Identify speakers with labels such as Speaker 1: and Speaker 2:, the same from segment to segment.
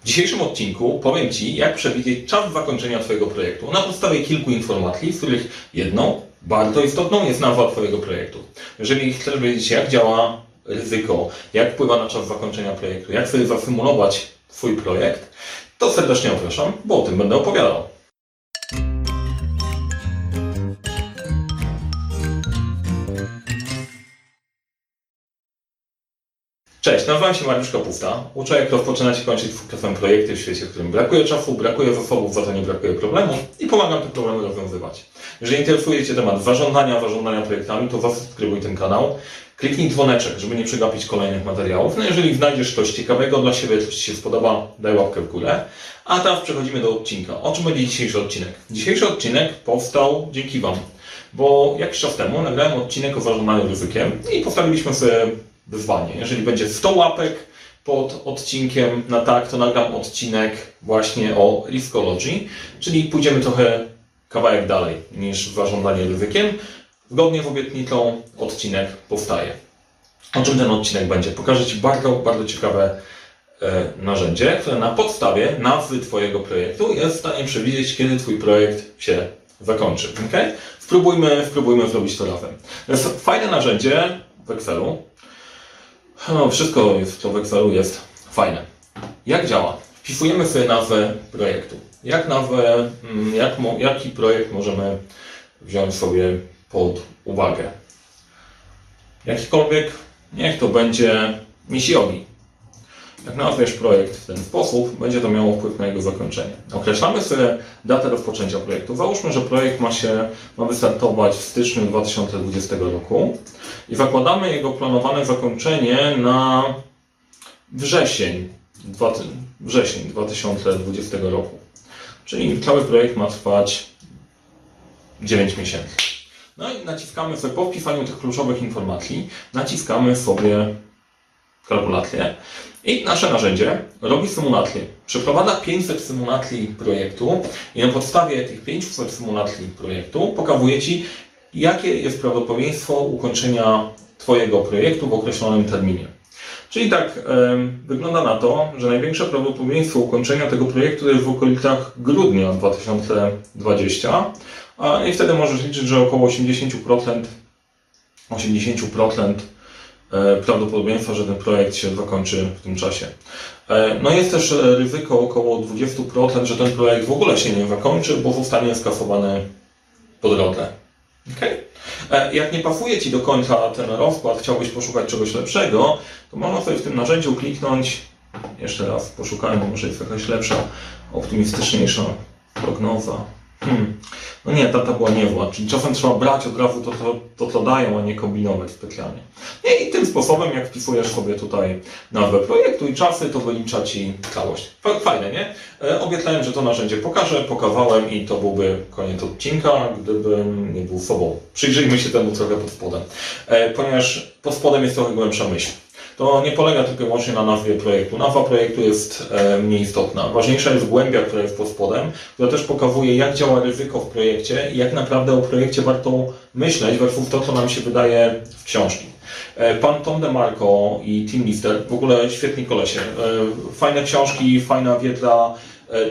Speaker 1: W dzisiejszym odcinku powiem Ci, jak przewidzieć czas zakończenia Twojego projektu na podstawie kilku informacji, z których jedną, bardzo istotną, jest nazwa Twojego projektu. Jeżeli chcesz wiedzieć, jak działa ryzyko, jak wpływa na czas zakończenia projektu, jak sobie zasymulować Twój projekt, to serdecznie zapraszam, bo o tym będę opowiadał. Cześć, nazywam się Mariusz Kapusta. Uczę, jak rozpoczynać i kończyć czasem projekty w świecie, w którym brakuje czasu, brakuje zasobów, za to nie brakuje problemów i pomagam te problemy rozwiązywać. Jeżeli interesuje Cię temat zarządzania, zarządzania projektami, to zasubskrybuj ten kanał. Kliknij dzwoneczek, żeby nie przegapić kolejnych materiałów. No jeżeli znajdziesz coś ciekawego dla siebie, coś Ci się spodoba, daj łapkę w górę. A teraz przechodzimy do odcinka. O czym będzie dzisiejszy odcinek? Dzisiejszy odcinek powstał dzięki Wam, bo jakiś czas temu nagrałem odcinek o zarządzaniu ryzykiem i postawiliśmy sobie wyzwanie. Jeżeli będzie 100 łapek pod odcinkiem na tak, to nagram odcinek właśnie o Riskology, czyli pójdziemy trochę kawałek dalej niż zarządzanie ryzykiem. Zgodnie z obietnicą odcinek powstaje. O czym ten odcinek będzie? Pokażę Ci bardzo, bardzo ciekawe e, narzędzie, które na podstawie nazwy Twojego projektu jest w stanie przewidzieć, kiedy Twój projekt się zakończy. Okay? Spróbujmy, spróbujmy zrobić to razem. To jest fajne narzędzie w Excelu, no, wszystko jest, w Excelu jest fajne. Jak działa? Wpisujemy sobie nazwę projektu. Jak nazwę, mm, jak, jaki projekt możemy wziąć sobie pod uwagę? Jakikolwiek, niech to będzie Misiogi. Jak nazwiesz projekt w ten sposób, będzie to miało wpływ na jego zakończenie. Określamy sobie datę rozpoczęcia projektu. Załóżmy, że projekt ma się ma wystartować w styczniu 2020 roku i zakładamy jego planowane zakończenie na wrzesień, wrzesień 2020 roku. Czyli cały projekt ma trwać 9 miesięcy. No i naciskamy sobie po wpisaniu tych kluczowych informacji, naciskamy sobie kalkulację i nasze narzędzie robi symulację. Przeprowadza 500 symulacji projektu i na podstawie tych 500 symulacji projektu pokazuje Ci, jakie jest prawdopodobieństwo ukończenia Twojego projektu w określonym terminie. Czyli tak wygląda na to, że największe prawdopodobieństwo ukończenia tego projektu jest w okolicach grudnia 2020, a i wtedy możesz liczyć, że około 80% 80% E, prawdopodobieństwa, że ten projekt się zakończy w tym czasie. E, no jest też ryzyko około 20%, że ten projekt w ogóle się nie zakończy, bo zostanie skasowany po drodze. Okay? E, jak nie pasuje Ci do końca ten rozkład, chciałbyś poszukać czegoś lepszego, to można sobie w tym narzędziu kliknąć, jeszcze raz poszukajmy, może jest jakaś lepsza, optymistyczniejsza prognoza. Hmm. No nie, ta, była niezła. Czyli czasem trzeba brać od razu to, to, to, co dają, a nie kombinować specjalnie. I tym sposobem, jak wpisujesz sobie tutaj nazwę projektu i czasy, to wylicza Ci całość. Fajne, nie? E, obiecałem, że to narzędzie pokażę, pokazałem i to byłby koniec odcinka, gdybym nie był sobą. Przyjrzyjmy się temu trochę pod spodem. E, ponieważ pod spodem jest trochę głębsza myśl to nie polega tylko i wyłącznie na nazwie projektu. Nazwa projektu jest e, mniej istotna. Ważniejsza jest głębia, która jest pod spodem, która też pokazuje, jak działa ryzyko w projekcie i jak naprawdę o projekcie warto myśleć versus to, co nam się wydaje w książki. E, pan Tom DeMarco i Tim Lister, w ogóle świetni kolesie. E, fajne książki, fajna wiedza,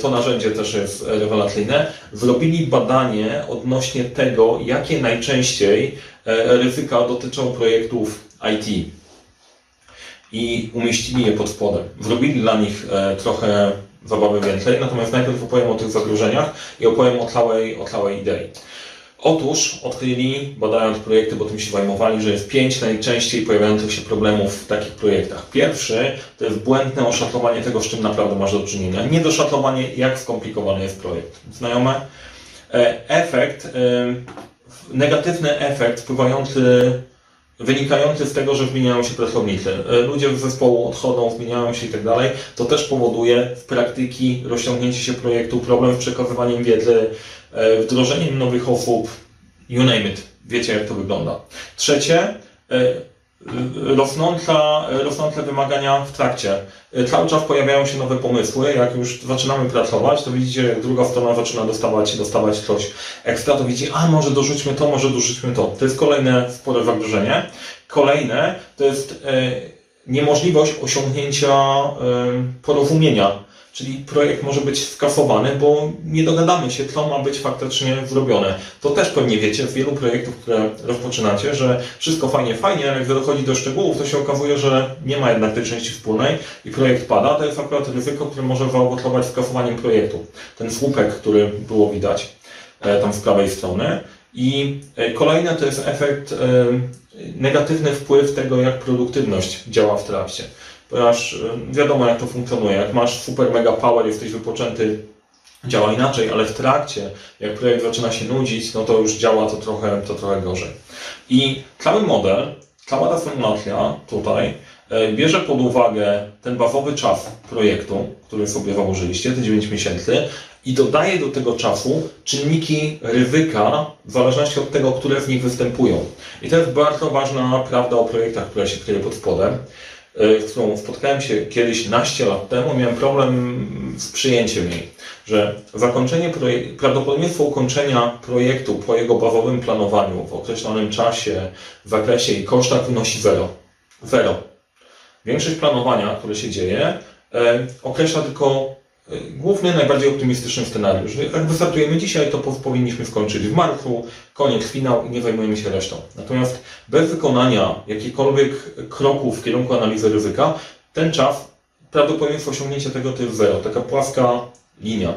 Speaker 1: to narzędzie też jest rewelacyjne. Zrobili badanie odnośnie tego, jakie najczęściej ryzyka dotyczą projektów IT i umieścili je pod spodem. Zrobili dla nich e, trochę zabawy więcej, natomiast najpierw opowiem o tych zagrożeniach i opowiem o całej, o całej idei. Otóż odkryli, badając projekty, bo tym się zajmowali, że jest pięć najczęściej pojawiających się problemów w takich projektach. Pierwszy to jest błędne oszacowanie tego, z czym naprawdę masz do czynienia. Niedoszacowanie, jak skomplikowany jest projekt. Znajome? E, efekt, e, negatywny efekt wpływający wynikający z tego, że zmieniają się pracownicy. E, ludzie z zespołu odchodzą, zmieniają się i tak dalej. To też powoduje w praktyki rozciągnięcie się projektu, problem z przekazywaniem wiedzy, e, wdrożeniem nowych osób, you name it. Wiecie, jak to wygląda. Trzecie, e, rosnąca, rosnące wymagania w trakcie. Cały czas pojawiają się nowe pomysły. Jak już zaczynamy pracować, to widzicie, jak druga strona zaczyna dostawać, dostawać coś ekstra, to widzi, a może dorzućmy to, może dorzućmy to. To jest kolejne spore zagrożenie. Kolejne to jest e, niemożliwość osiągnięcia e, porozumienia czyli projekt może być skasowany, bo nie dogadamy się, co ma być faktycznie zrobione. To też pewnie wiecie z wielu projektów, które rozpoczynacie, że wszystko fajnie, fajnie, ale gdy dochodzi do szczegółów, to się okazuje, że nie ma jednak tej części wspólnej i projekt pada. To jest akurat ryzyko, które może zaowocować skasowaniem projektu. Ten słupek, który było widać e, tam z prawej strony. I e, kolejne to jest efekt, e, negatywny wpływ tego, jak produktywność działa w trakcie ponieważ wiadomo jak to funkcjonuje. Jak masz super mega power, jesteś wypoczęty, działa inaczej, ale w trakcie, jak projekt zaczyna się nudzić, no to już działa to trochę, to trochę gorzej. I cały model, cała ta symulacja tutaj y, bierze pod uwagę ten bazowy czas projektu, który sobie założyliście, te 9 miesięcy, i dodaje do tego czasu czynniki ryzyka w zależności od tego, które w nich występują. I to jest bardzo ważna prawda o projektach, która się kryje pod spodem. E, z którą spotkałem się kiedyś naście lat temu, miałem problem z przyjęciem jej, że zakończenie prawdopodobieństwo ukończenia projektu po jego bazowym planowaniu w określonym czasie, w zakresie i kosztach wynosi zero. Zero. Większość planowania, które się dzieje, e, określa tylko Główny, najbardziej optymistyczny scenariusz. Jak wystartujemy dzisiaj, to powinniśmy skończyć w marcu, koniec, finał i nie zajmujemy się resztą. Natomiast bez wykonania jakichkolwiek kroków w kierunku analizy ryzyka, ten czas, prawdopodobieństwo osiągnięcia tego to jest zero, taka płaska linia.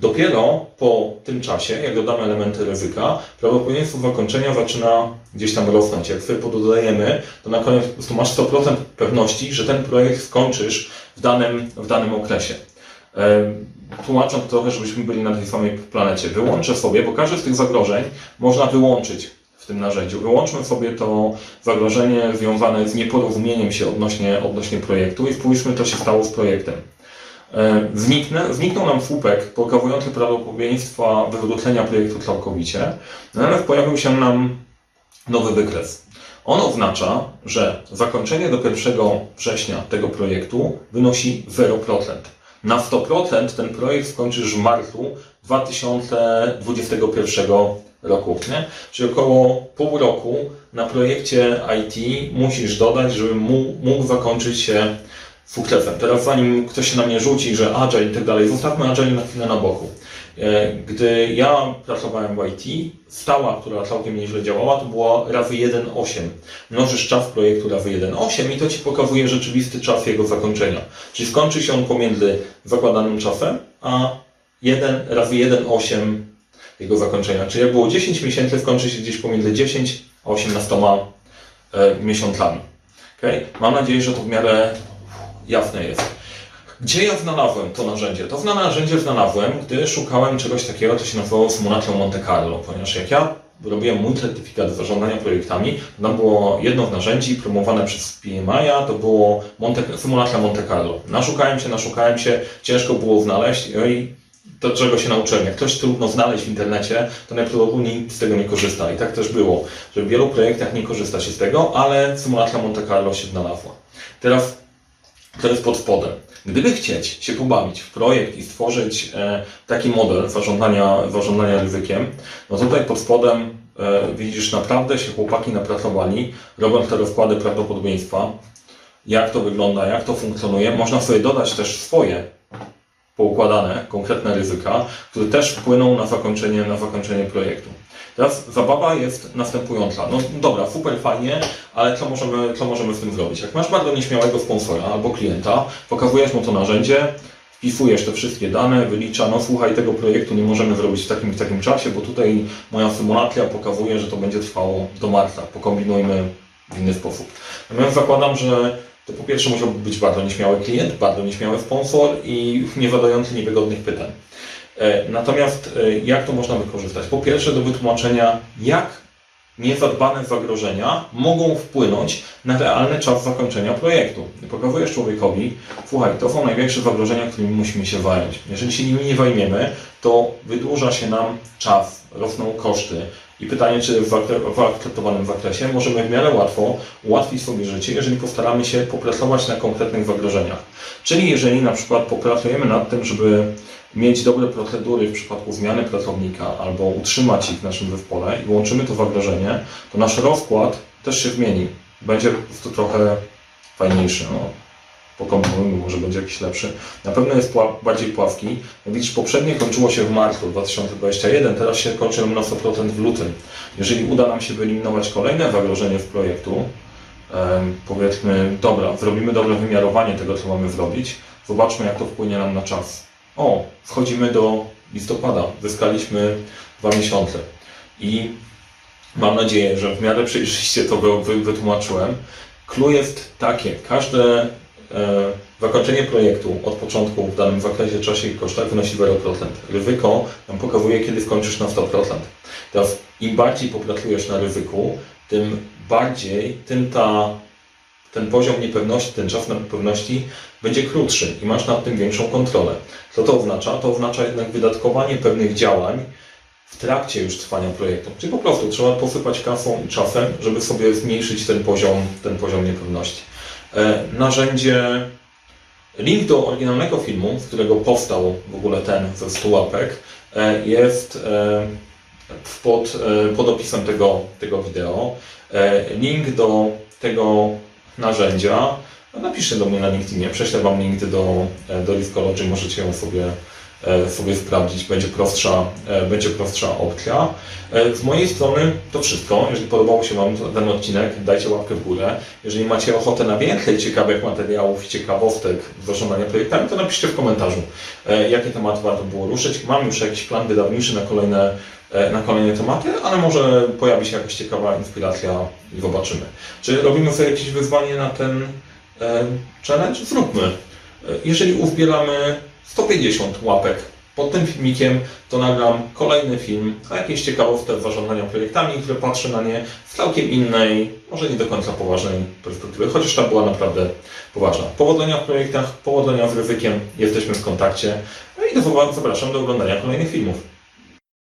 Speaker 1: Dopiero po tym czasie, jak dodamy elementy ryzyka, prawdopodobieństwo zakończenia zaczyna gdzieś tam rosnąć. Jak sobie pododajemy, to na koniec po masz 100% pewności, że ten projekt skończysz w danym, w danym okresie. Tłumacząc trochę, żebyśmy byli na tej samej planecie. Wyłączę sobie, bo każde z tych zagrożeń można wyłączyć w tym narzędziu. Wyłączmy sobie to zagrożenie związane z nieporozumieniem się odnośnie, odnośnie projektu i spójrzmy, co się stało z projektem. Zniknę, zniknął nam słupek pokazujący prawdopodobieństwa wywrócenia projektu całkowicie, natomiast pojawił się nam nowy wykres. On oznacza, że zakończenie do 1 września tego projektu wynosi 0% na 100% ten projekt skończysz w marcu 2021 roku. Nie? Czyli około pół roku na projekcie IT musisz dodać, żeby mógł zakończyć się sukcesem. Teraz zanim ktoś się na mnie rzuci, że Agile i tak dalej, zostawmy Agile na chwilę na boku. E, gdy ja pracowałem w IT, stała, która całkiem nieźle działała, to była razy 1.8. Mnożysz czas projektu razy 1.8 i to Ci pokazuje rzeczywisty czas jego zakończenia. Czyli skończy się on pomiędzy zakładanym czasem, a 1 razy 1.8 jego zakończenia. Czyli jak było 10 miesięcy, skończy się gdzieś pomiędzy 10 a 18 e, miesiącami. Okay? Mam nadzieję, że to w miarę jasne jest. Gdzie ja znalazłem to narzędzie? To narzędzie znalazłem, gdy szukałem czegoś takiego, co się nazywało symulacją Monte Carlo, ponieważ jak ja robiłem mój certyfikat zarządzania projektami, tam było jedno z narzędzi promowane przez PMI, to było Monte, Monte Carlo. Naszukałem się, naszukałem się, ciężko było znaleźć i to, czego się nauczyłem. Jak ktoś trudno znaleźć w internecie, to najprawdopodobniej z tego nie korzysta. I tak też było, że w wielu projektach nie korzysta się z tego, ale symulacja Monte Carlo się znalazła. Teraz to jest pod spodem. Gdyby chcieć się pobawić w projekt i stworzyć e, taki model zarządzania, zarządzania ryzykiem, no tutaj pod spodem e, widzisz naprawdę się chłopaki napracowali, robią te rozkłady prawdopodobieństwa, jak to wygląda, jak to funkcjonuje. Można sobie dodać też swoje poukładane, konkretne ryzyka, które też wpłyną na zakończenie, na zakończenie projektu. Teraz zabawa jest następująca. No dobra, super fajnie, ale co możemy, co możemy z tym zrobić? Jak masz bardzo nieśmiałego sponsora albo klienta, pokazujesz mu to narzędzie, wpisujesz te wszystkie dane, wylicza, no słuchaj, tego projektu nie możemy zrobić w takim w takim czasie, bo tutaj moja symulacja pokazuje, że to będzie trwało do marca. Pokombinujmy w inny sposób. Natomiast zakładam, że to po pierwsze musiałby być bardzo nieśmiały klient, bardzo nieśmiały sponsor i nie zadający niewygodnych pytań. E, natomiast e, jak to można wykorzystać? Po pierwsze do wytłumaczenia, jak niezadbane zagrożenia mogą wpłynąć na realny czas zakończenia projektu. Pokazujesz człowiekowi, słuchaj, to są największe zagrożenia, którymi musimy się zająć. Jeżeli się nimi nie zajmiemy, to wydłuża się nam czas, rosną koszty. I pytanie, czy w akceptowanym zakresie możemy w miarę łatwo ułatwić sobie życie, jeżeli postaramy się popracować na konkretnych zagrożeniach. Czyli jeżeli na przykład popracujemy nad tym, żeby mieć dobre procedury w przypadku zmiany pracownika albo utrzymać ich w naszym zespole i włączymy to zagrożenie, to nasz rozkład też się zmieni. Będzie po prostu trochę fajniejszy. No. Pokombinujmy, może będzie jakiś lepszy. Na pewno jest pła bardziej pławki. Jak widzisz, poprzednie kończyło się w marcu 2021, teraz się kończy na 100% w lutym. Jeżeli uda nam się wyeliminować kolejne zagrożenie w projektu, powiedzmy, dobra, zrobimy dobre wymiarowanie tego, co mamy zrobić, zobaczmy, jak to wpłynie nam na czas. O, wchodzimy do listopada, zyskaliśmy dwa miesiące i mam nadzieję, że w miarę przejrzyście to wy- wy- wytłumaczyłem. Clue jest takie, każde e, zakończenie projektu od początku w danym zakresie, czasie i kosztach wynosi 0%. Ryzyko nam pokazuje, kiedy skończysz na 100%. Teraz im bardziej popracujesz na ryzyku, tym bardziej, tym ta, ten poziom niepewności, ten czas niepewności będzie krótszy i masz nad tym większą kontrolę. Co to oznacza? To oznacza jednak wydatkowanie pewnych działań w trakcie już trwania projektu. Czyli po prostu trzeba posypać kasą i czasem, żeby sobie zmniejszyć ten poziom, ten poziom niepewności. E, narzędzie, link do oryginalnego filmu, z którego powstał w ogóle ten ze 100 łapek, e, jest e, pod, pod opisem tego, tego wideo. Link do tego narzędzia no, napiszcie do mnie na LinkedInie, prześlę Wam link do, do Riskology, możecie ją sobie, sobie sprawdzić, będzie prostsza, e, będzie prostsza opcja. E, Z mojej strony to wszystko. Jeżeli podobał się Wam ten odcinek, dajcie łapkę w górę. Jeżeli macie ochotę na więcej ciekawych materiałów i ciekawostek z zarządzania projektami, to napiszcie w komentarzu, e, jakie tematy warto było ruszyć. Mam już jakiś plan wydawniczy na kolejne, e, na kolejne tematy, ale może pojawi się jakaś ciekawa inspiracja i zobaczymy. Czy robimy sobie jakieś wyzwanie na ten e, challenge? Zróbmy. E, Jeżeli uzbieramy 150 łapek pod tym filmikiem, to nagram kolejny film o jakiejś ciekawostek zarządzania projektami, które patrzę na nie z całkiem innej, może nie do końca poważnej perspektywy, chociaż ta była naprawdę poważna. Powodzenia w projektach, powodzenia z ryzykiem, jesteśmy w kontakcie. No i do, zapraszam do oglądania kolejnych filmów.